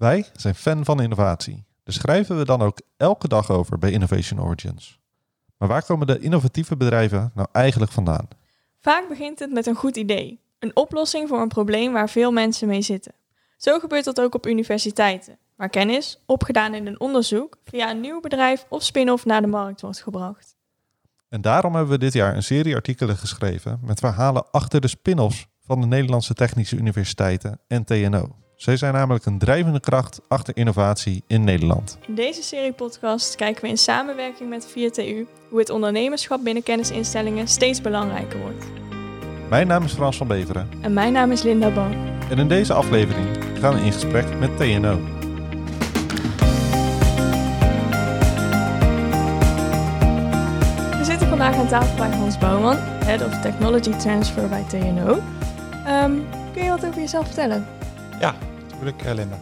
Wij zijn fan van innovatie. Dus schrijven we dan ook elke dag over bij Innovation Origins. Maar waar komen de innovatieve bedrijven nou eigenlijk vandaan? Vaak begint het met een goed idee. Een oplossing voor een probleem waar veel mensen mee zitten. Zo gebeurt dat ook op universiteiten, waar kennis, opgedaan in een onderzoek, via een nieuw bedrijf of spin-off naar de markt wordt gebracht. En daarom hebben we dit jaar een serie artikelen geschreven met verhalen achter de spin-offs van de Nederlandse Technische Universiteiten en TNO. Zij zijn namelijk een drijvende kracht achter innovatie in Nederland. In deze serie podcast kijken we in samenwerking met 4TU hoe het ondernemerschap binnen kennisinstellingen steeds belangrijker wordt. Mijn naam is Frans van Beveren En mijn naam is Linda Ban. en in deze aflevering gaan we in gesprek met TNO. We zitten vandaag aan tafel bij Hans Bouwman, Head of Technology Transfer bij TNO. Ehm, kun je wat over jezelf vertellen? Ja, natuurlijk, eh, Linda.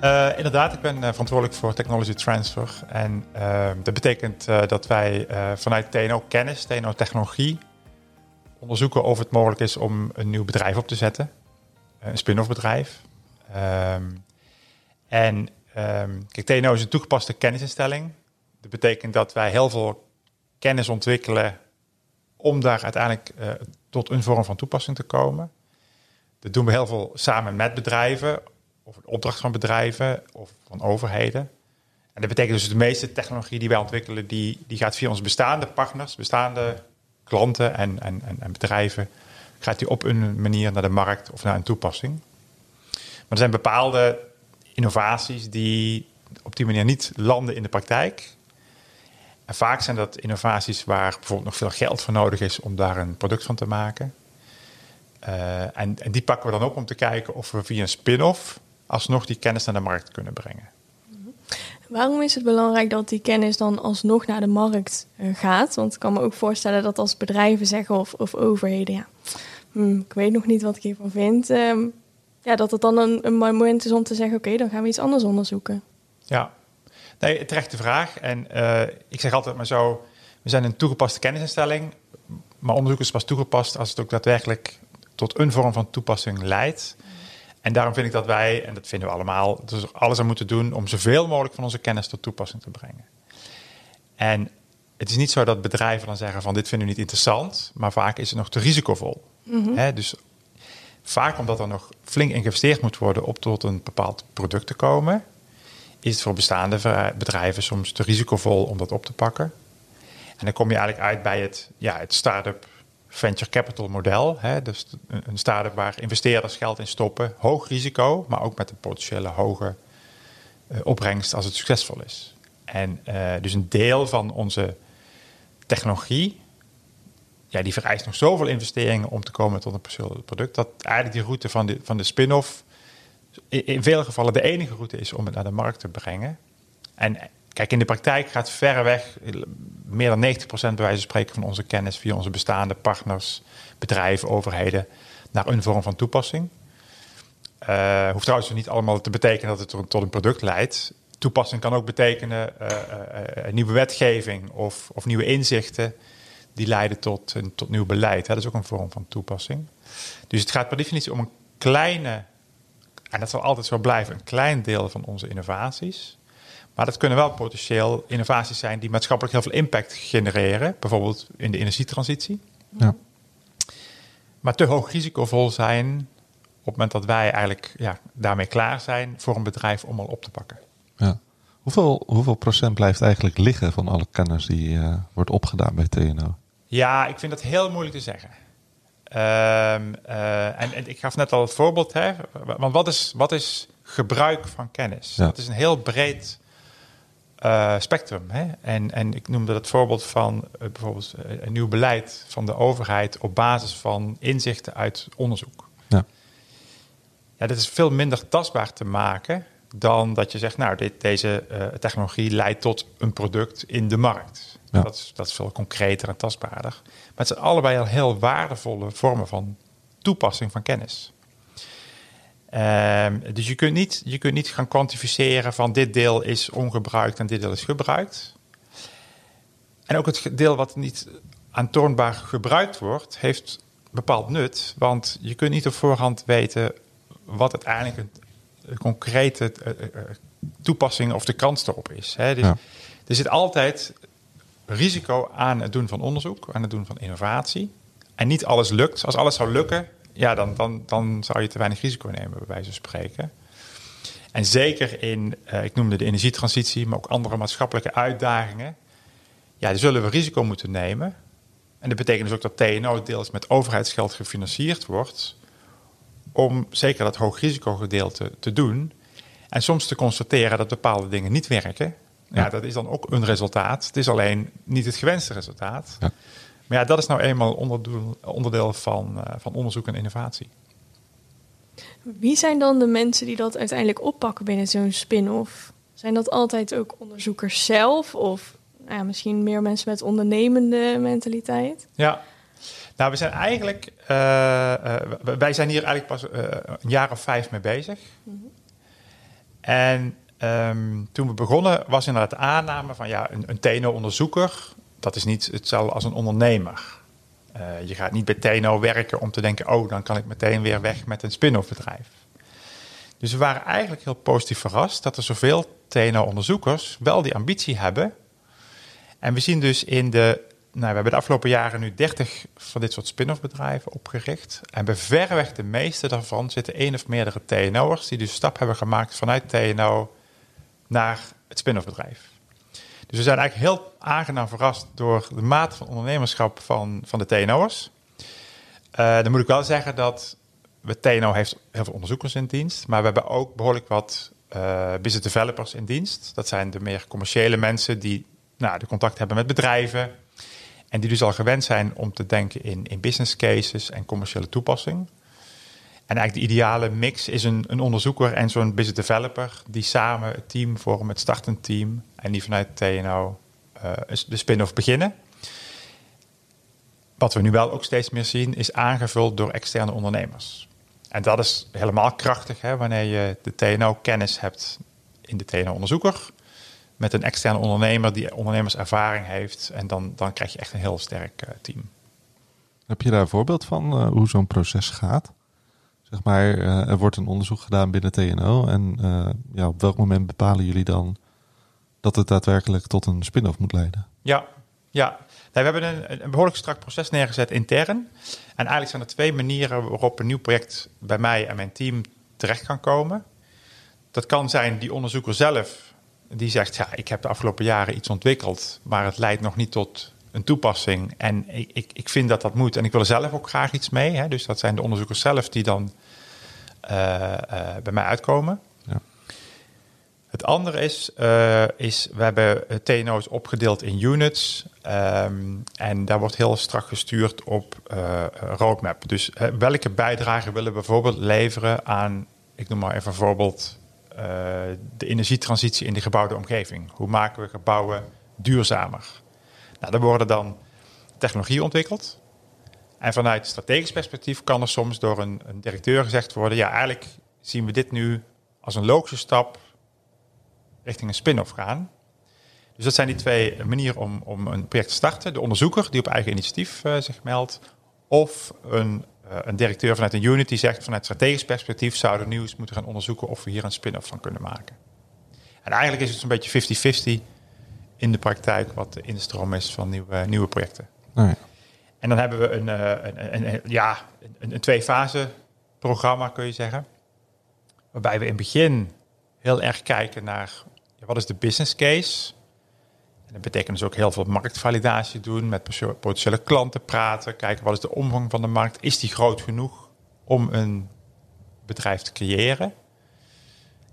Eh, inderdaad, ik ben eh, verantwoordelijk voor technology transfer. En ehm, dat betekent dat wij vanuit TNO kennis, TNO technologie, onderzoeken of het mogelijk is om een nieuw bedrijf op te zetten. Een spin-off bedrijf. Ehm, en ehm, kijk, TNO is een toegepaste kennisinstelling. Dat betekent dat wij heel veel kennis ontwikkelen om daar uiteindelijk tot een vorm van toepassing te komen. Dat doen we heel veel samen met bedrijven, of een opdracht van bedrijven of van overheden. En dat betekent dus de meeste technologie die wij ontwikkelen, die, die gaat via onze bestaande partners, bestaande klanten en, en, en, en bedrijven, gaat die op een manier naar de markt of naar een toepassing. Maar er zijn bepaalde innovaties die op die manier niet landen in de praktijk. En vaak zijn dat innovaties waar bijvoorbeeld nog veel geld voor nodig is om daar een product van te maken. Uh, en, en, die pakken we dan op om te kijken of we via een spin-off alsnog die kennis naar de markt kunnen brengen. Waarom is het belangrijk dat die kennis dan alsnog naar de markt uh, gaat? Want ik kan me ook voorstellen dat als bedrijven zeggen of, of overheden, ja, hmm, ik weet nog niet wat ik hiervan vind, um, ja, dat het dan een, een moment is om te zeggen, oké, okay, dan gaan we iets anders onderzoeken. Ja, nee, terechte vraag. En uh, ik zeg altijd maar zo, we zijn een toegepaste kennisinstelling, maar onderzoek is pas toegepast als het ook daadwerkelijk tot een vorm van toepassing leidt. En daarom vind ik dat wij, en dat vinden we allemaal, dus alles aan moeten doen om zoveel mogelijk van onze kennis tot toepassing te brengen. En het is niet zo dat bedrijven dan zeggen van dit vinden we niet interessant, maar vaak is het nog te risicovol. He, dus vaak omdat er nog flink geïnvesteerd moet worden om tot een bepaald product te komen, is het voor bestaande bedrijven soms te risicovol om dat op te pakken. En dan kom je eigenlijk uit bij het, ja, het start-up venture capital model. Hè, dus een start-up waar investeerders geld in stoppen. Hoog risico, maar ook met een potentiële hoge uh, opbrengst als het succesvol is. En uh, dus een deel van onze technologie, ja, die vereist nog zoveel investeringen om te komen tot een persoonlijk product, dat eigenlijk die route van de, van de spin-off in, in gevallen de enige route is om het naar de markt te brengen. En Kijk, in de praktijk gaat verreweg meer dan 90% bij wijze van spreken van onze kennis via onze bestaande partners, bedrijven, overheden naar een vorm van toepassing. Uh, hoeft trouwens niet allemaal te betekenen dat het tot een product leidt. Toepassing kan ook betekenen uh, uh, nieuwe wetgeving of, of, nieuwe inzichten die leiden tot, tot nieuw beleid. Hè. Dat is ook een vorm van toepassing. Dus het gaat per definitie om een kleine, en dat zal altijd zo blijven, een klein deel van onze innovaties. Maar dat kunnen wel potentieel innovaties zijn die maatschappelijk heel veel impact genereren. Bijvoorbeeld in de energietransitie. Ja. Maar te hoog risicovol zijn op het moment dat wij eigenlijk ja, daarmee klaar zijn voor een bedrijf om al op te pakken. Ja. Hoeveel, hoeveel procent blijft eigenlijk liggen van alle kennis die uh, wordt opgedaan bij TNO? Ja, ik vind dat heel moeilijk te zeggen. Um, uh, en, en, ik gaf net al het voorbeeld, hè, want wat is, wat is gebruik van kennis? Ja. Dat is een heel breed uh, spectrum. Hè? En, en ik noemde het voorbeeld van uh, bijvoorbeeld uh, een nieuw beleid van de overheid op basis van inzichten uit onderzoek. Ja. ja, dat is veel minder tastbaar te maken dan dat je zegt, nou, dit, deze technologie leidt tot een product in de markt. Ja. Dat, is, dat is veel concreter en tastbaarder. Maar het zijn allebei al heel waardevolle vormen van toepassing van kennis. Um, dus je kunt, niet, je kunt niet gaan kwantificeren van dit deel is ongebruikt en dit deel is gebruikt. En ook het deel wat niet aantoonbaar gebruikt wordt, heeft bepaald nut. Want je kunt niet op voorhand weten wat uiteindelijk de concrete eh, eh, eh, toepassing of de kans erop is. Hè. Dus Ja. Er zit altijd risico aan het doen van onderzoek, aan het doen van innovatie. En niet alles lukt. Als alles zou lukken, ja, dan, dan, dan zou je te weinig risico nemen, bij wijze van spreken. En zeker in, eh, ik noemde de energietransitie, maar ook andere maatschappelijke uitdagingen. Ja, daar zullen we risico moeten nemen. En dat betekent dus ook dat TNO deels met overheidsgeld gefinancierd wordt. Om zeker dat hoogrisicogedeelte te doen. En soms te constateren dat bepaalde dingen niet werken. Ja, Ja. dat is dan ook een resultaat. Het is alleen niet het gewenste resultaat. Ja. Maar ja, dat is nou eenmaal onderdeel, onderdeel van, eh, van onderzoek en innovatie. Wie zijn dan de mensen die dat uiteindelijk oppakken binnen zo'n spin-off? Zijn dat altijd ook onderzoekers zelf of nou ja, misschien meer mensen met ondernemende mentaliteit? Ja, nou we zijn eigenlijk, eh, eh, wij zijn hier eigenlijk pas een jaar of vijf mee bezig. En ehm, toen we begonnen was inderdaad de aanname van ja, een, een TNO-onderzoeker, dat is niet hetzelfde als een ondernemer. Eh, je gaat niet bij TNO werken om te denken, oh dan kan ik meteen weer weg met een spin-off bedrijf. Dus we waren eigenlijk heel positief verrast dat er zoveel TNO-onderzoekers wel die ambitie hebben en we zien dus in de. Nou, we hebben de afgelopen jaren nu 30 van dit soort spin-off bedrijven opgericht. En bij verreweg de meeste daarvan zitten één of meerdere TNO'ers die dus stap hebben gemaakt vanuit TNO naar het spin-off bedrijf. Dus we zijn eigenlijk heel aangenaam verrast door de mate van ondernemerschap van, van de TNO'ers. Eh, dan moet ik wel zeggen dat we TNO heeft heel veel onderzoekers in dienst, maar we hebben ook behoorlijk wat eh, business developers in dienst. Dat zijn de meer commerciële mensen die nou, de contact hebben met bedrijven en die dus al gewend zijn om te denken in, in business cases en commerciële toepassing. En eigenlijk de ideale mix is een, een onderzoeker en zo'n business developer die samen het team vormen, het startend team en die vanuit TNO eh, de spin-off beginnen. Wat we nu wel ook steeds meer zien, is aangevuld door externe ondernemers. En dat is helemaal krachtig hè, wanneer je de TNO-kennis hebt in de TNO-onderzoeker. Met een externe ondernemer die ondernemerservaring heeft. En dan, dan krijg je echt een heel sterk eh, team. Heb je daar een voorbeeld van eh, hoe zo'n proces gaat? Zeg maar, eh, er wordt een onderzoek gedaan binnen TNO. En eh, ja, op welk moment bepalen jullie dan dat het daadwerkelijk tot een spin-off moet leiden? Ja, ja. We hebben een, een behoorlijk strak proces neergezet intern. En eigenlijk zijn er twee manieren waarop een nieuw project bij mij en mijn team terecht kan komen. Dat kan zijn die onderzoeker zelf, die zegt: Ja, ik heb de afgelopen jaren iets ontwikkeld, maar het leidt nog niet tot een toepassing. En ik, ik, ik vind dat dat moet en ik wil er zelf ook graag iets mee. Hè. Dus dat zijn de onderzoekers zelf die dan bij mij uitkomen. Ja. Het andere is, eh, is we hebben eh, TNO's opgedeeld in units. ehm, en daar wordt heel strak gestuurd op eh, roadmap. Dus eh, welke bijdrage willen we bijvoorbeeld leveren aan, ik noem maar even een voorbeeld, eh, de energietransitie in de gebouwde omgeving. Hoe maken we gebouwen duurzamer? Nou, er worden dan technologieën ontwikkeld. En vanuit strategisch perspectief kan er soms door een, een directeur gezegd worden: ja, eigenlijk zien we dit nu als een logische stap richting een spin-off gaan. Dus dat zijn die twee manieren om, om een project te starten. De onderzoeker die op eigen initiatief eh, zich meldt. Of een, eh, een directeur vanuit een unit die zegt vanuit strategisch perspectief zouden we nu eens moeten gaan onderzoeken of we hier een spin-off van kunnen maken. En eigenlijk is het zo'n beetje 50-50 in de praktijk wat de instroom is van nieuwe, nieuwe projecten. Nou ja. En dan hebben we een, eh, een, een, een- ja, een, twee-fase programma, kun je zeggen. Waarbij we in het begin heel erg kijken naar ja, wat is de business case. En dat betekent dus ook heel veel marktvalidatie doen, met potentiële klanten praten, kijken wat is de omvang van de markt. Is die groot genoeg om een bedrijf te creëren?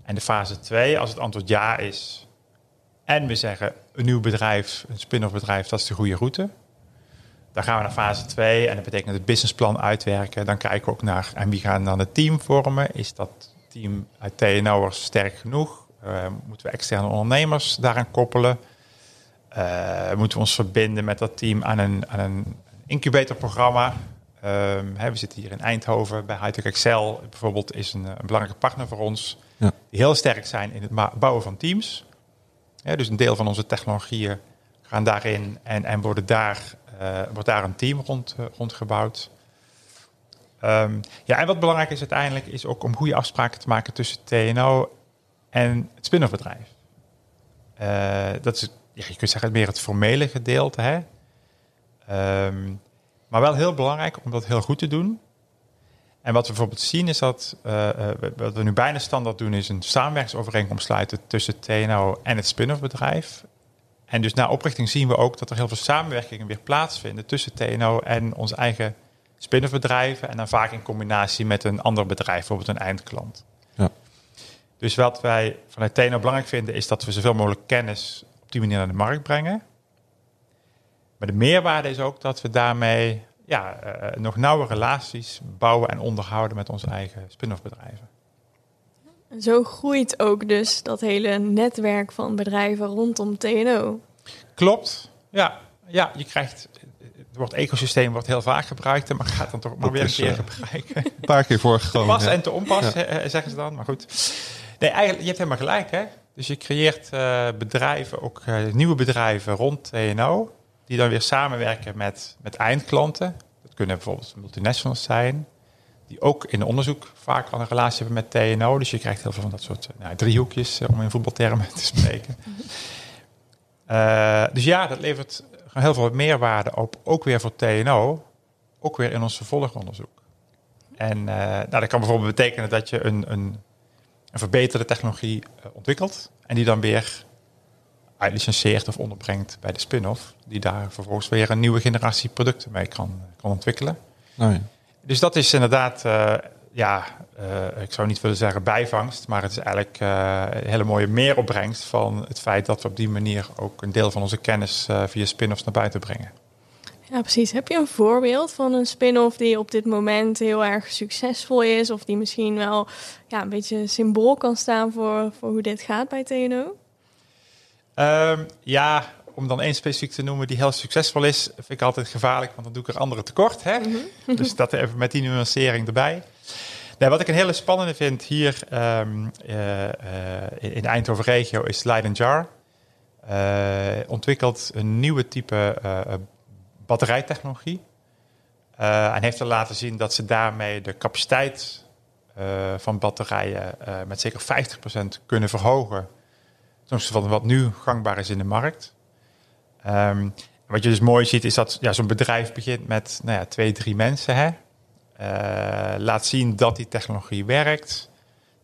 En de fase 2, als het antwoord ja is, en we zeggen een nieuw bedrijf, een spin-off bedrijf, dat is de goede route. Dan gaan we naar fase 2 en dat betekent het businessplan uitwerken. Dan kijken we ook naar en wie gaan dan het team vormen. Is dat team uit TNO'ers sterk genoeg? Eh, moeten we externe ondernemers daaraan koppelen? Eh, moeten we ons verbinden met dat team aan een, aan een incubatorprogramma? Ehm, hè, we zitten hier in Eindhoven bij Hightech Excel. Bijvoorbeeld is een, een belangrijke partner voor ons. Ja. Die heel sterk zijn in het bouwen van teams. Ja, dus een deel van onze technologieën gaan daarin en, en worden daar, wordt daar een team rond, eh, rond gebouwd. Ehm, ja, en wat belangrijk is uiteindelijk, is ook om goede afspraken te maken tussen TNO en het spin-off bedrijf. Uh, dat is, ja, je kunt zeggen, meer het formele gedeelte. Hè? Um, maar wel heel belangrijk om dat heel goed te doen. En wat we bijvoorbeeld zien is dat, wat we nu bijna standaard doen, is een samenwerkingsovereenkomst sluiten tussen TNO en het spin-off bedrijf. En dus na oprichting zien we ook dat er heel veel samenwerkingen weer plaatsvinden tussen TNO en onze eigen spin-off bedrijven. En dan vaak in combinatie met een ander bedrijf, bijvoorbeeld een eindklant. Ja. Dus wat wij vanuit TNO belangrijk vinden, is dat we zoveel mogelijk kennis op die manier naar de markt brengen. Maar de meerwaarde is ook dat we daarmee ja, uh, nog nauwe relaties bouwen en onderhouden met onze eigen spin-off bedrijven. Zo groeit ook dus dat hele netwerk van bedrijven rondom TNO. Klopt, ja. Ja, je krijgt het woord ecosysteem wordt heel vaak gebruikt, maar gaat dan toch maar weer een keer uh, gebruiken. Een paar keer voorgekomen. Pas en te onpas, zeggen ze dan. Maar goed. Nee, eigenlijk, je hebt helemaal gelijk, hè. Dus je creëert uh, bedrijven, ook uh, nieuwe bedrijven rond TNO, die dan weer samenwerken met, met eindklanten. Dat kunnen bijvoorbeeld multinationals zijn, die ook in onderzoek vaak al een relatie hebben met TNO. Dus je krijgt heel veel van dat soort nou, driehoekjes, om in voetbaltermen te spreken. dus ja, dat levert heel veel meerwaarde op, ook weer voor TNO, ook weer in ons vervolgonderzoek. En nou, dat kan bijvoorbeeld betekenen dat je een, een, een verbeterde technologie ontwikkelt en die dan weer uitlicenseert of onderbrengt bij de spin-off, die daar vervolgens weer een nieuwe generatie producten mee kan, kan ontwikkelen. Oh ja. Dus dat is inderdaad uh, ja, uh, ik zou niet willen zeggen bijvangst, maar het is eigenlijk uh, een hele mooie meeropbrengst van het feit dat we op die manier ook een deel van onze kennis via spin-offs naar buiten brengen. Ja, precies. Heb je een voorbeeld van een spin-off die op dit moment heel erg succesvol is, of die misschien wel ja, een beetje symbool kan staan voor, voor hoe dit gaat bij TNO? Um, ja, om dan één specifiek te noemen die heel succesvol is, vind ik altijd gevaarlijk, want dan doe ik er andere tekort. Hè? Mm -hmm. Dus dat even met die nuancering erbij. Nee, wat ik een hele spannende vind hier um, uh, uh, in de Eindhoven regio is Leiden Jar. Uh, ontwikkelt een nieuwe type batterijtechnologie. en heeft er laten zien dat ze daarmee de capaciteit van batterijen met zeker 50% kunnen verhogen. Ten opzichte van wat nu gangbaar is in de markt. Um, wat je dus mooi ziet is dat ja, zo'n bedrijf begint met nou ja, twee, drie mensen. Hè? Uh, laat zien dat die technologie werkt.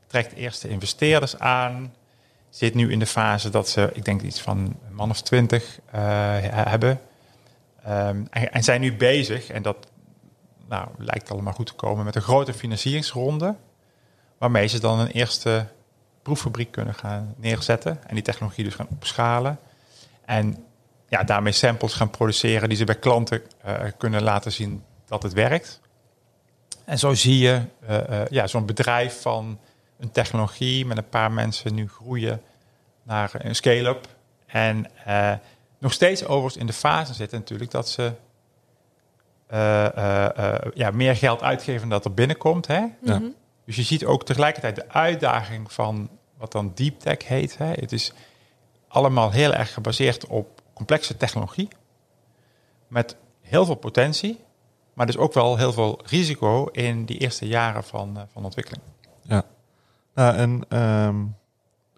Trekt eerste investeerders aan. Zit nu in de fase dat ze, ik denk iets van een man of twintig uh, hebben. Um, en, en, zijn nu bezig, en dat nou, lijkt allemaal goed te komen, met een grote financieringsronde. Waarmee ze dan een eerste proeffabriek kunnen gaan neerzetten. En die technologie dus gaan opschalen. En ja, daarmee samples gaan produceren die ze bij klanten uh, kunnen laten zien dat het werkt. En zo zie je uh, uh, ja, zo'n bedrijf van een technologie met een paar mensen nu groeien naar een scale-up. En uh, nog steeds overigens in de fase zitten natuurlijk dat ze ja, meer geld uitgeven dan dat er binnenkomt. Hè? Ja. Dus je ziet ook tegelijkertijd de uitdaging van wat dan deep tech heet. Hè? Het is allemaal heel erg gebaseerd op complexe technologie met heel veel potentie. Maar dus ook wel heel veel risico in die eerste jaren van, uh, van ontwikkeling. Ja, nou, en um,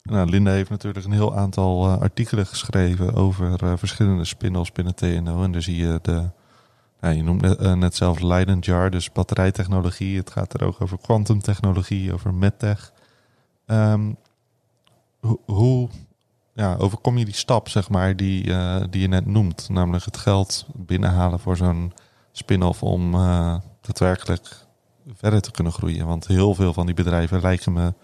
nou, Linda heeft natuurlijk een heel aantal uh, artikelen geschreven over uh, verschillende spin-offs binnen TNO. En daar zie je de, nou, je noemt net, net zelf Leiden Jar, dus batterijtechnologie. Het gaat er ook over kwantumtechnologie, over medtech. Um, ho hoe ja, overkom je die stap, zeg maar, die, die je net noemt? Namelijk het geld binnenhalen voor zo'n spin-off om uh, daadwerkelijk verder te kunnen groeien. Want heel veel van die bedrijven lijken me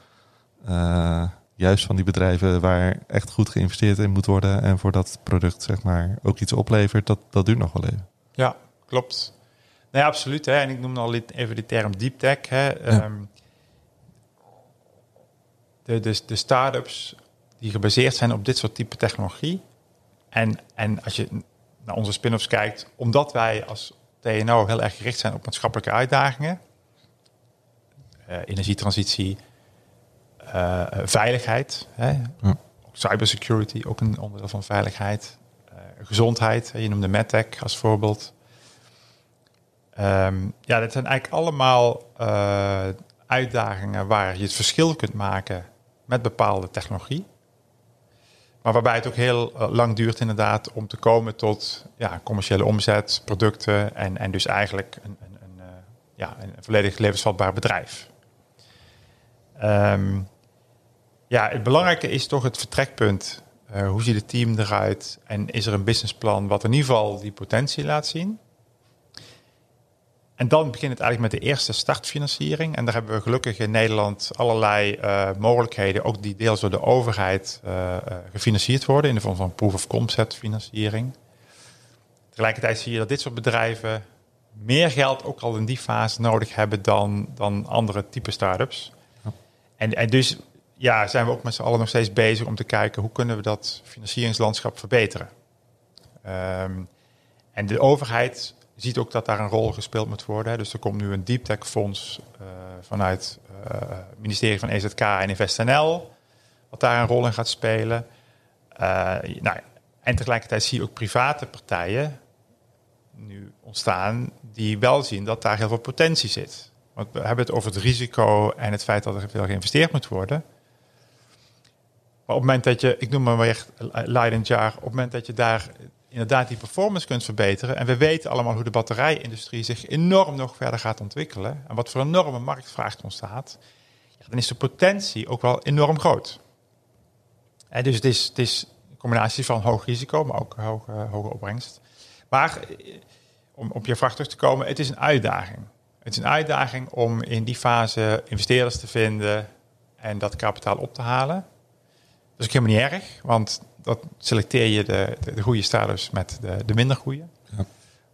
uh, juist van die bedrijven waar echt goed geïnvesteerd in moet worden. En voor dat product zeg maar ook iets oplevert, dat, dat duurt nog wel even. Ja, klopt. Nee, absoluut. Hè. En ik noem al even de term deep tech. Hè. Ja. Um, de, de, de start-ups die gebaseerd zijn op dit soort type technologie. En, en als je naar onze spin-offs kijkt, omdat wij als TNO heel erg gericht zijn op maatschappelijke uitdagingen. Uh, energietransitie, uh, veiligheid, hè? Ja. cybersecurity, ook een onderdeel van veiligheid. Uh, gezondheid, je noemde MedTech als voorbeeld. Ehm, ja, dat zijn eigenlijk allemaal uitdagingen waar je het verschil kunt maken met bepaalde technologie. Maar waarbij het ook heel eh, lang duurt inderdaad om te komen tot ja, commerciële omzet, producten en, en dus eigenlijk een, een, een, uh, ja, een volledig levensvatbaar bedrijf. Um, ja, het belangrijke is toch het vertrekpunt. Uh, hoe ziet het team eruit? En is er een businessplan wat in ieder geval die potentie laat zien? En dan begint het eigenlijk met de eerste startfinanciering. En daar hebben we gelukkig in Nederland allerlei uh, mogelijkheden, ook die deels door de overheid uh, gefinancierd worden in de vorm van proof of concept financiering. Tegelijkertijd zie je dat dit soort bedrijven meer geld ook al in die fase nodig hebben dan, dan andere type start-ups. En, en dus ja, zijn we ook met z'n allen nog steeds bezig om te kijken hoe kunnen we dat financieringslandschap verbeteren. Um, en de overheid ziet ook dat daar een rol gespeeld moet worden. Dus er komt nu een deep tech fonds uh, vanuit het ministerie van EZK en InvestNL, wat daar een rol in gaat spelen. Uh, nou, en tegelijkertijd zie je ook private partijen nu ontstaan die wel zien dat daar heel veel potentie zit. Want we hebben het over het risico en het feit dat er veel geïnvesteerd moet worden. Maar op het moment dat je, ik noem maar weer Leiden Jar, op het moment dat je daar inderdaad die performance kunt verbeteren. En we weten allemaal hoe de batterijindustrie zich enorm nog verder gaat ontwikkelen. En wat voor een enorme marktvraag ontstaat. Dan is de potentie ook wel enorm groot. Dus het is, het is een combinatie van hoog risico, maar ook hoge, hoge opbrengst. Maar om op je vraag terug te komen, het is een uitdaging. Het is een uitdaging om in die fase investeerders te vinden en dat kapitaal op te halen. Dat is ook helemaal niet erg, want dat selecteer je de, de, de goede starters met de, de minder goede. Ja.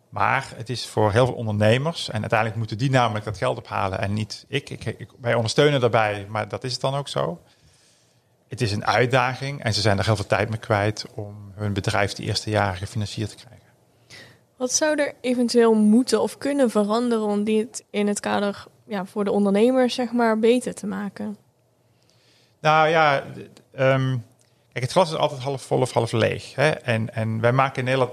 Maar het is voor heel veel ondernemers, en uiteindelijk moeten die namelijk dat geld ophalen en niet ik. ik, ik wij ondersteunen daarbij, maar dat is het dan ook zo. Het is een uitdaging en ze zijn er heel veel tijd mee kwijt om hun bedrijf de eerste jaren gefinancierd te krijgen. Wat zou er eventueel moeten of kunnen veranderen om dit in het kader ja, voor de ondernemers zeg maar beter te maken? Nou ja, um, kijk, het glas is altijd half vol of half leeg. Hè? En, en wij maken in Nederland,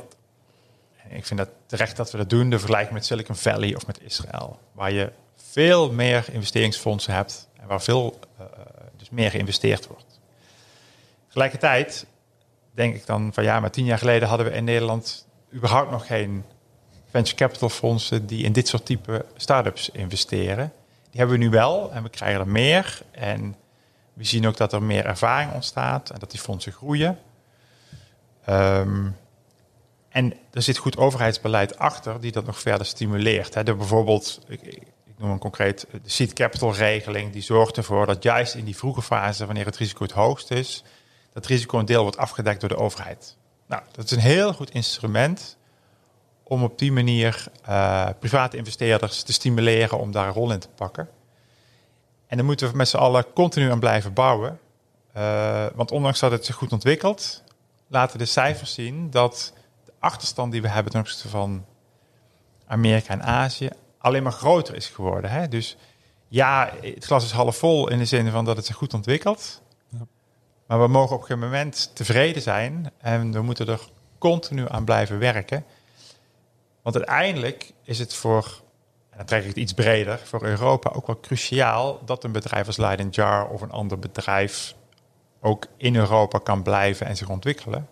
ik vind dat terecht dat we dat doen, de vergelijking met Silicon Valley of met Israël. Waar je veel meer investeringsfondsen hebt en waar veel uh, dus meer geïnvesteerd wordt. Tegelijkertijd denk ik dan van ja, maar tien jaar geleden hadden we in Nederland überhaupt nog geen venture capital fondsen die in dit soort type start-ups investeren. Die hebben we nu wel en we krijgen er meer. En we zien ook dat er meer ervaring ontstaat en dat die fondsen groeien. Um, en er zit goed overheidsbeleid achter die dat nog verder stimuleert. Hè. bijvoorbeeld, ik, noem een concreet, de seed capital regeling, die zorgt ervoor dat juist in die vroege fase, wanneer het risico het hoogst is, dat risico een deel wordt afgedekt door de overheid. Nou, dat is een heel goed instrument om op die manier uh, private investeerders te stimuleren om daar een rol in te pakken. En dan moeten we met z'n allen continu aan blijven bouwen. Uh, want ondanks dat het zich goed ontwikkelt, laten de cijfers zien dat de achterstand die we hebben ten opzichte van Amerika en Azië alleen maar groter is geworden. Hè? Dus ja, het glas is half vol in de zin van dat het zich goed ontwikkelt. Ja. Maar we mogen op een moment tevreden zijn en we moeten er continu aan blijven werken. Want uiteindelijk is het voor dan trek ik het iets breder, voor Europa ook wel cruciaal dat een bedrijf als Leiden Jar of een ander bedrijf ook in Europa kan blijven en zich ontwikkelen.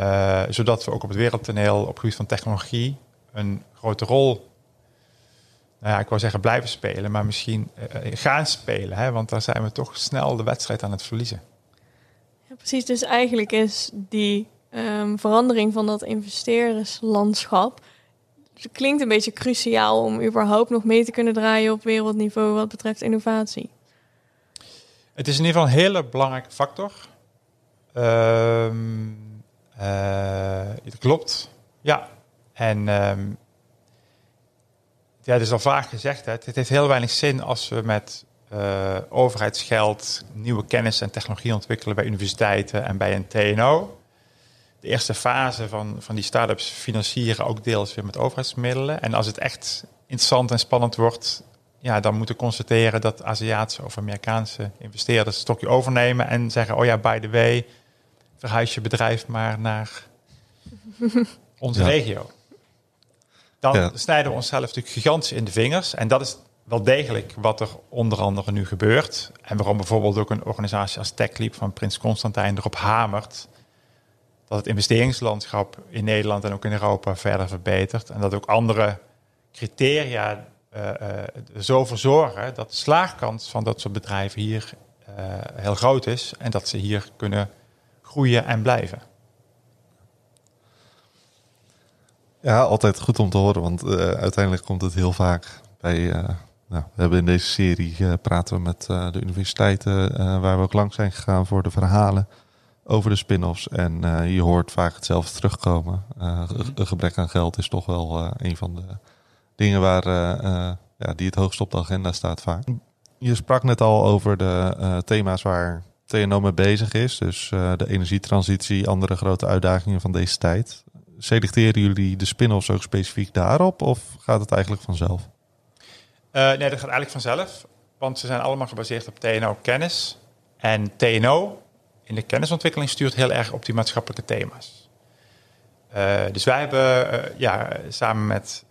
Uh, zodat we ook op het wereldtoneel op het gebied van technologie een grote rol, nou ja, ik wou zeggen blijven spelen, maar misschien uh, gaan spelen. Hè? Want daar zijn we toch snel de wedstrijd aan het verliezen. Ja, precies, dus eigenlijk is die um, verandering van dat investeerderslandschap het klinkt een beetje cruciaal om überhaupt nog mee te kunnen draaien op wereldniveau wat betreft innovatie. Het is in ieder geval een hele belangrijke factor. Um, het klopt, ja. En um, ja, het is al vaak gezegd, hè, het heeft heel weinig zin als we met uh, overheidsgeld nieuwe kennis en technologie ontwikkelen bij universiteiten en bij een TNO de eerste fase van, van die start-ups financieren ook deels weer met overheidsmiddelen. En als het echt interessant en spannend wordt, ja, dan moeten we constateren dat Aziatische of Amerikaanse investeerders het stokje overnemen en zeggen, oh ja, by the way, verhuis je bedrijf maar naar onze regio. dan Ja. snijden we onszelf natuurlijk gigantisch in de vingers. En dat is wel degelijk wat er onder andere nu gebeurt. En waarom bijvoorbeeld ook een organisatie als TechLeap van Prins Constantijn erop hamert dat het investeringslandschap in Nederland en ook in Europa verder verbetert. En dat ook andere criteria eh, eh, er zo voor zorgen dat de slaagkans van dat soort bedrijven hier eh, heel groot is. En dat ze hier kunnen groeien en blijven. Ja, altijd goed om te horen, want eh, uiteindelijk komt het heel vaak bij. eh, nou, we hebben in deze serie eh, praten we met eh, de universiteiten eh, waar we ook lang zijn gegaan voor de verhalen over de spin-offs. En eh, je hoort vaak hetzelfde terugkomen. Eh, ge- een gebrek aan geld is toch wel eh, een van de dingen waar, eh, eh, ja, die het hoogst op de agenda staat vaak. Je sprak net al over de eh, thema's waar TNO mee bezig is. Dus eh, de energietransitie, andere grote uitdagingen van deze tijd. Selecteren jullie de spin-offs ook specifiek daarop of gaat het eigenlijk vanzelf? Eh, nee, dat gaat eigenlijk vanzelf. Want ze zijn allemaal gebaseerd op TNO-kennis. En TNO in de kennisontwikkeling stuurt heel erg op die maatschappelijke thema's. Eh, dus wij hebben eh, ja, samen met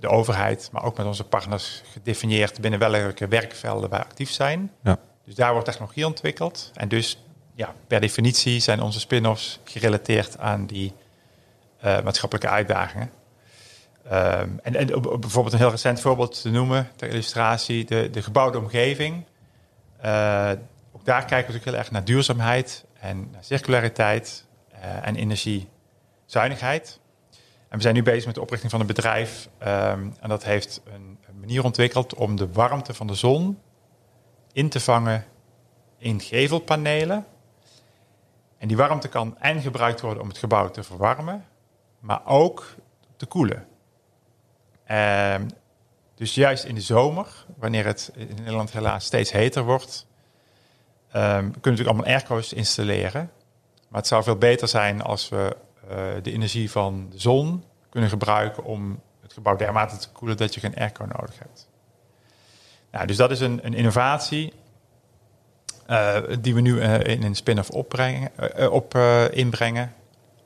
de overheid, maar ook met onze partners gedefinieerd binnen welke werkvelden wij actief zijn. Ja. Dus daar wordt technologie ontwikkeld. En dus ja, per definitie zijn onze spin-offs gerelateerd aan die eh, maatschappelijke uitdagingen. Ehm, en, en bijvoorbeeld een heel recent voorbeeld te noemen, ter illustratie, de, de gebouwde omgeving. Ook daar kijken we natuurlijk heel erg naar duurzaamheid en naar circulariteit eh, en energiezuinigheid. En we zijn nu bezig met de oprichting van een bedrijf. ehm, en dat heeft een, manier ontwikkeld om de warmte van de zon in te vangen in gevelpanelen. En die warmte kan en gebruikt worden om het gebouw te verwarmen, maar ook te koelen. Ehm, dus juist in de zomer, wanneer het in Nederland helaas steeds heter wordt, ehm, kunnen we natuurlijk allemaal airco's installeren. Maar het zou veel beter zijn als we eh, de energie van de zon kunnen gebruiken om het gebouw dermate te koelen dat je geen airco nodig hebt. Nou, dus dat is een, een innovatie eh, die we nu eh, in een spin-off opbrengen, op, inbrengen.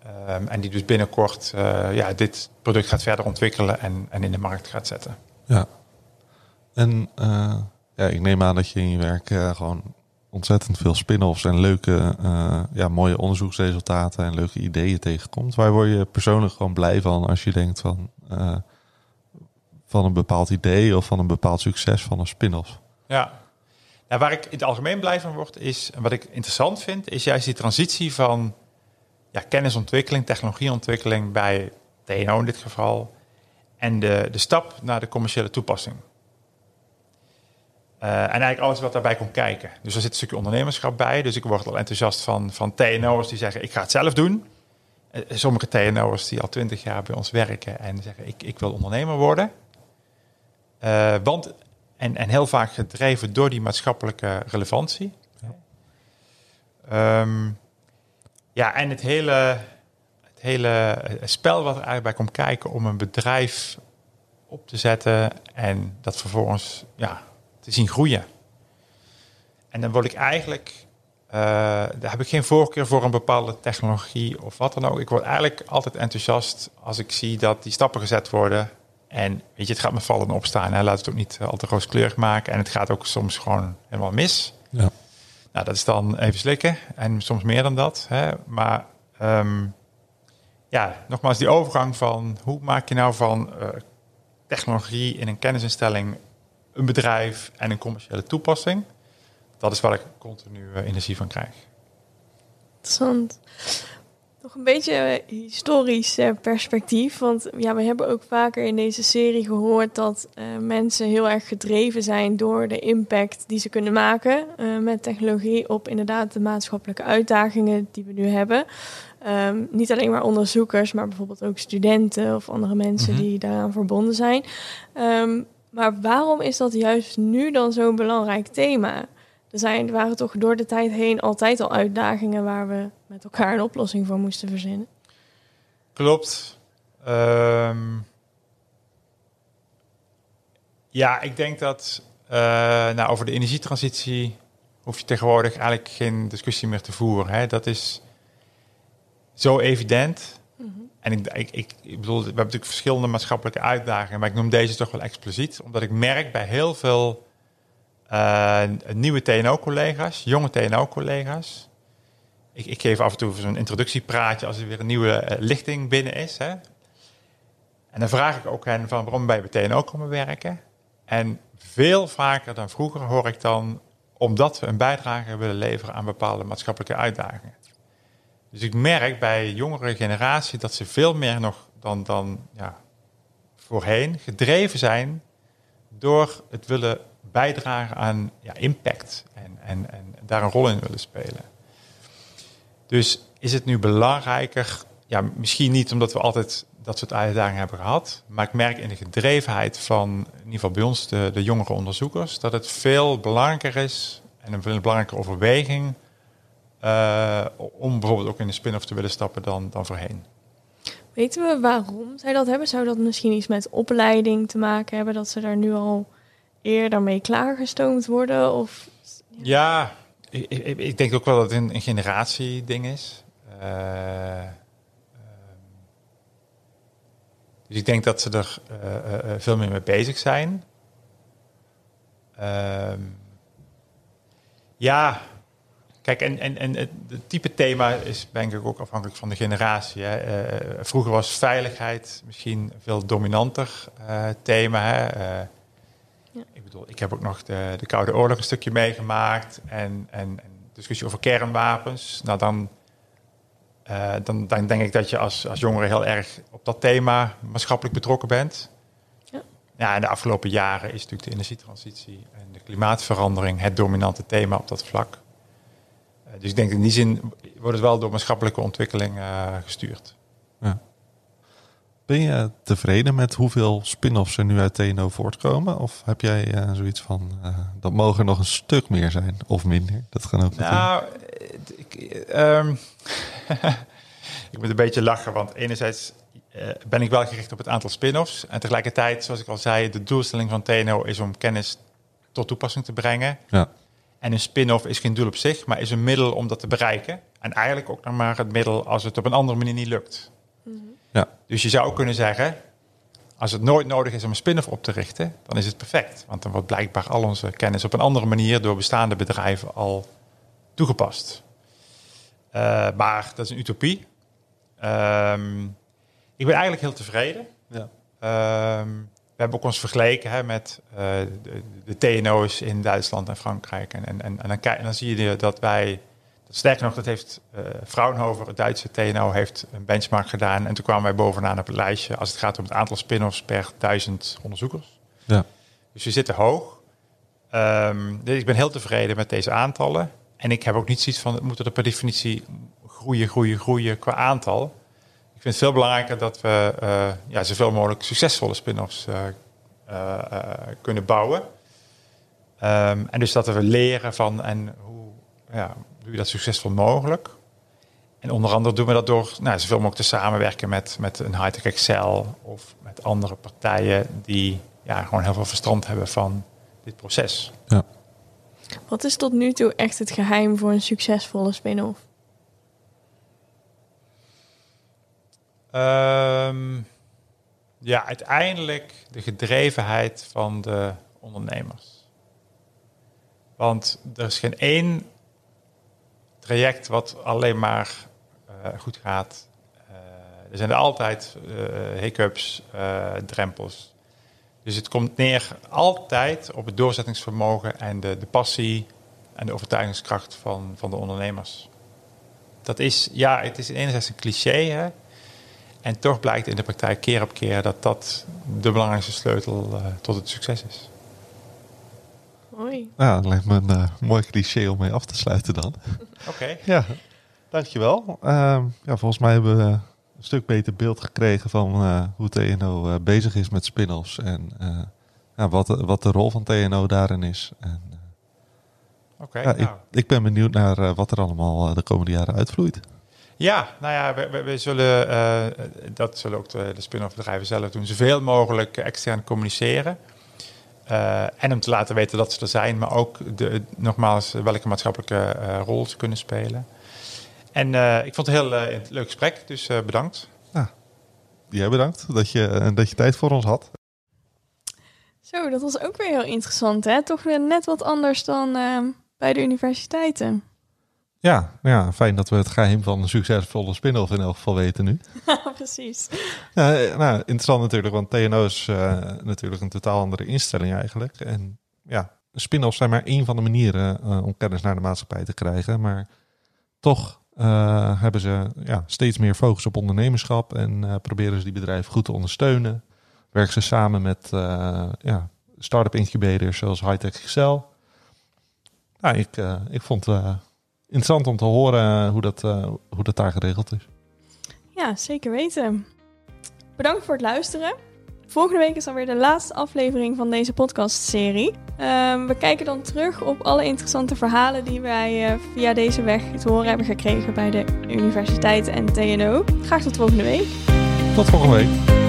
Ehm, en die dus binnenkort ja, dit product gaat verder ontwikkelen en, en in de markt gaat zetten. Ja. En ja, ik neem aan dat je in je werk gewoon ontzettend veel spin-offs en leuke, eh, ja, mooie onderzoeksresultaten en leuke ideeën tegenkomt. Waar word je persoonlijk gewoon blij van als je denkt van, eh, van een bepaald idee of van een bepaald succes van een spin-off? Ja. Nou, waar ik in het algemeen blij van word, is, wat ik interessant vind, is juist die transitie van ja, kennisontwikkeling, technologieontwikkeling bij TNO in dit geval, en de, de stap naar de commerciële toepassing. Eh, en eigenlijk alles wat daarbij komt kijken. Dus er zit een stukje ondernemerschap bij. Dus ik word al enthousiast van, van TNO'ers die zeggen, ik ga het zelf doen. Eh, sommige TNO'ers die al twintig jaar bij ons werken en zeggen, ik, ik wil ondernemer worden. Eh, want en, en heel vaak gedreven door die maatschappelijke relevantie. Ehm, ja, en het hele, het hele spel wat er eigenlijk bij komt kijken om een bedrijf op te zetten en dat vervolgens ja, te zien groeien. En dan word ik eigenlijk, eh, daar heb ik geen voorkeur voor een bepaalde technologie of wat dan ook. Ik word eigenlijk altijd enthousiast als ik zie dat die stappen gezet worden. En weet je, het gaat me vallen en opstaan. Hè. Laat het ook niet eh, al te rooskleurig maken. En het gaat ook soms gewoon helemaal mis. Ja. Nou, dat is dan even slikken. En soms meer dan dat. Hè. Maar ehm, ja, nogmaals, die overgang van hoe maak je nou van eh, technologie in een kennisinstelling een bedrijf en een commerciële toepassing. Dat is waar ik continu eh, energie van krijg. Interessant. Nog een beetje eh, historisch eh, perspectief. Want ja, we hebben ook vaker in deze serie gehoord dat mensen heel erg gedreven zijn door de impact die ze kunnen maken met technologie op inderdaad de maatschappelijke uitdagingen die we nu hebben. Ehm, niet alleen maar onderzoekers, maar bijvoorbeeld ook studenten of andere mensen Mhm. die daaraan verbonden zijn. Ehm, maar waarom is dat juist nu dan zo'n belangrijk thema? Er, zijn, er waren toch door de tijd heen altijd al uitdagingen waar we met elkaar een oplossing voor moesten verzinnen. Klopt. Ehm, ja, ik denk dat eh, nou, over de energietransitie hoef je tegenwoordig eigenlijk geen discussie meer te voeren. Hè. Dat is zo evident En ik, ik, ik, ik bedoel, we hebben natuurlijk verschillende maatschappelijke uitdagingen, maar ik noem deze toch wel expliciet, omdat ik merk bij heel veel uh, nieuwe TNO-collega's, jonge TNO-collega's. Ik, ik, geef af en toe zo'n introductiepraatje als er weer een nieuwe lichting binnen is. Hè. En dan vraag ik ook hen van waarom bij TNO komen werken? En veel vaker dan vroeger hoor ik dan omdat we een bijdrage willen leveren aan bepaalde maatschappelijke uitdagingen. Dus ik merk bij jongere generatie dat ze veel meer nog dan, dan ja, voorheen gedreven zijn door het willen bijdragen aan ja, impact en, en, en daar een rol in willen spelen. Dus is het nu belangrijker, ja, misschien niet omdat we altijd dat soort uitdagingen hebben gehad, maar ik merk in de gedrevenheid van, in ieder geval bij ons, de, de jongere onderzoekers, dat het veel belangrijker is en een veel belangrijke overweging uh, om bijvoorbeeld ook in de spin-off te willen stappen dan, dan voorheen. Weten we waarom zij dat hebben? Zou dat misschien iets met opleiding te maken hebben, dat ze daar nu al eerder mee klaargestoomd worden? Of, ja, ik, ik, ik denk ook wel dat het een, een generatieding is. Uh, dus ik denk dat ze er uh, veel meer mee bezig zijn. Ehm, ja, Kijk, en, en, en het type thema is denk ik ook afhankelijk van de generatie. Hè. Uh, vroeger was veiligheid misschien een veel dominanter uh, thema. Hè. Uh, ja. Ik bedoel, ik heb ook nog de, de Koude Oorlog een stukje meegemaakt en, en, en discussie over kernwapens. Nou, dan, dan, dan denk ik dat je als, als jongere heel erg op dat thema maatschappelijk betrokken bent. Ja. ja, en de afgelopen jaren is natuurlijk de energietransitie en de klimaatverandering het dominante thema op dat vlak. Eh, dus ik denk in die zin wordt het wel door maatschappelijke ontwikkeling uh, gestuurd. Ja. Ben je tevreden met hoeveel spin-offs er nu uit TNO voortkomen? Of heb jij uh, zoiets van, uh, dat mogen nog een stuk meer zijn of minder? Dat gaan ook Nou, ik, um, ik moet een beetje lachen, want enerzijds ben ik wel gericht op het aantal spin-offs. En tegelijkertijd, zoals ik al zei, de doelstelling van TNO is om kennis tot toepassing te brengen. Ja. En een spin-off is geen doel op zich, maar is een middel om dat te bereiken. En eigenlijk ook nog maar het middel als het op een andere manier niet lukt. Ja. Dus je zou kunnen zeggen, als het nooit nodig is om een spin-off op te richten, dan is het perfect. Want dan wordt blijkbaar al onze kennis op een andere manier door bestaande bedrijven al toegepast. Uh, maar dat is een utopie. Um, ik ben eigenlijk heel tevreden. Ja. Um, we hebben ook ons vergeleken hè, met uh, de, de, TNO's in Duitsland en Frankrijk. En, en, en, dan, en dan zie je dat wij, sterker nog, dat heeft uh, Fraunhofer, het Duitse TNO, heeft een benchmark gedaan. En toen kwamen wij bovenaan op het lijstje als het gaat om het aantal spin-offs per duizend onderzoekers. Ja. Dus we zitten hoog. Um, dus ik ben heel tevreden met deze aantallen. En ik heb ook niet zoiets van, het moeten er per definitie groeien, groeien, groeien qua aantal vind het veel belangrijker dat we uh, ja, zoveel mogelijk succesvolle spin-offs uh, uh, kunnen bouwen. Um, en dus dat we leren van en hoe ja, doe je dat succesvol mogelijk. En onder andere doen we dat door nou, zoveel mogelijk te samenwerken met, met een high-tech Excel of met andere partijen die ja, gewoon heel veel verstand hebben van dit proces. Ja. Wat is tot nu toe echt het geheim voor een succesvolle spin-off? Um, ja, uiteindelijk de gedrevenheid van de ondernemers. Want er is geen één traject wat alleen maar uh, goed gaat. Uh, er zijn er altijd uh, hiccups, drempels. Dus het komt neer altijd op het doorzettingsvermogen en de, de passie en de overtuigingskracht van, van de ondernemers. Dat is, ja, het is enerzijds een cliché, hè? En toch blijkt in de praktijk keer op keer dat dat de belangrijkste sleutel uh, tot het succes is. Mooi. Ja, dat lijkt me een uh, mooi cliché om mee af te sluiten dan. Oké. Ja, dankjewel. Uh, ja, volgens mij hebben we een stuk beter beeld gekregen van uh, hoe TNO bezig is met spin-offs en ja, wat, wat de rol van TNO daarin is. En, Oké. ja, nou. ik, ik, ben benieuwd naar wat er allemaal de komende jaren uitvloeit. Ja, nou ja, we, we, zullen, uh, dat zullen ook de, de spin-off bedrijven zelf doen, zoveel mogelijk extern communiceren. Uh, en om te laten weten dat ze er zijn, maar ook de, nogmaals welke maatschappelijke uh, rol ze kunnen spelen. En ik vond het een heel leuk gesprek, dus bedankt. Jij bedankt dat je, dat je tijd voor ons had. Zo, dat was ook weer heel interessant, hè? Toch weer net wat anders dan bij de universiteiten. Ja, ja, fijn dat we het geheim van een succesvolle spin-off in elk geval weten nu. Precies. Ja, eh, nou, interessant natuurlijk, want TNO is uh, natuurlijk een totaal andere instelling eigenlijk. En ja, spin-offs zijn maar één van de manieren uh, om kennis naar de maatschappij te krijgen. Maar toch uh, hebben ze ja, steeds meer focus op ondernemerschap en proberen ze die bedrijven goed te ondersteunen. Werken ze samen met ja, start-up incubators zoals Hightech Excel. Nou, ik, ik vond interessant om te horen hoe dat, hoe dat daar geregeld is. Ja, zeker weten. Bedankt voor het luisteren. Volgende week is alweer de laatste aflevering van deze podcastserie. Um, we kijken dan terug op alle interessante verhalen die wij uh, via deze weg te horen hebben gekregen bij de universiteiten en TNO. Graag tot volgende week. Tot volgende week.